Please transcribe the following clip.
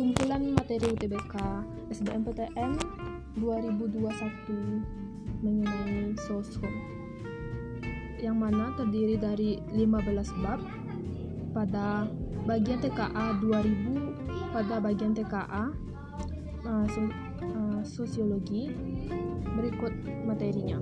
Kumpulan materi UTBK SBMPTN 2021 mengenai sosum yang mana terdiri dari 15 bab pada bagian TKA 2000 pada bagian TKA uh, eh, so, uh, sosiologi berikut materinya.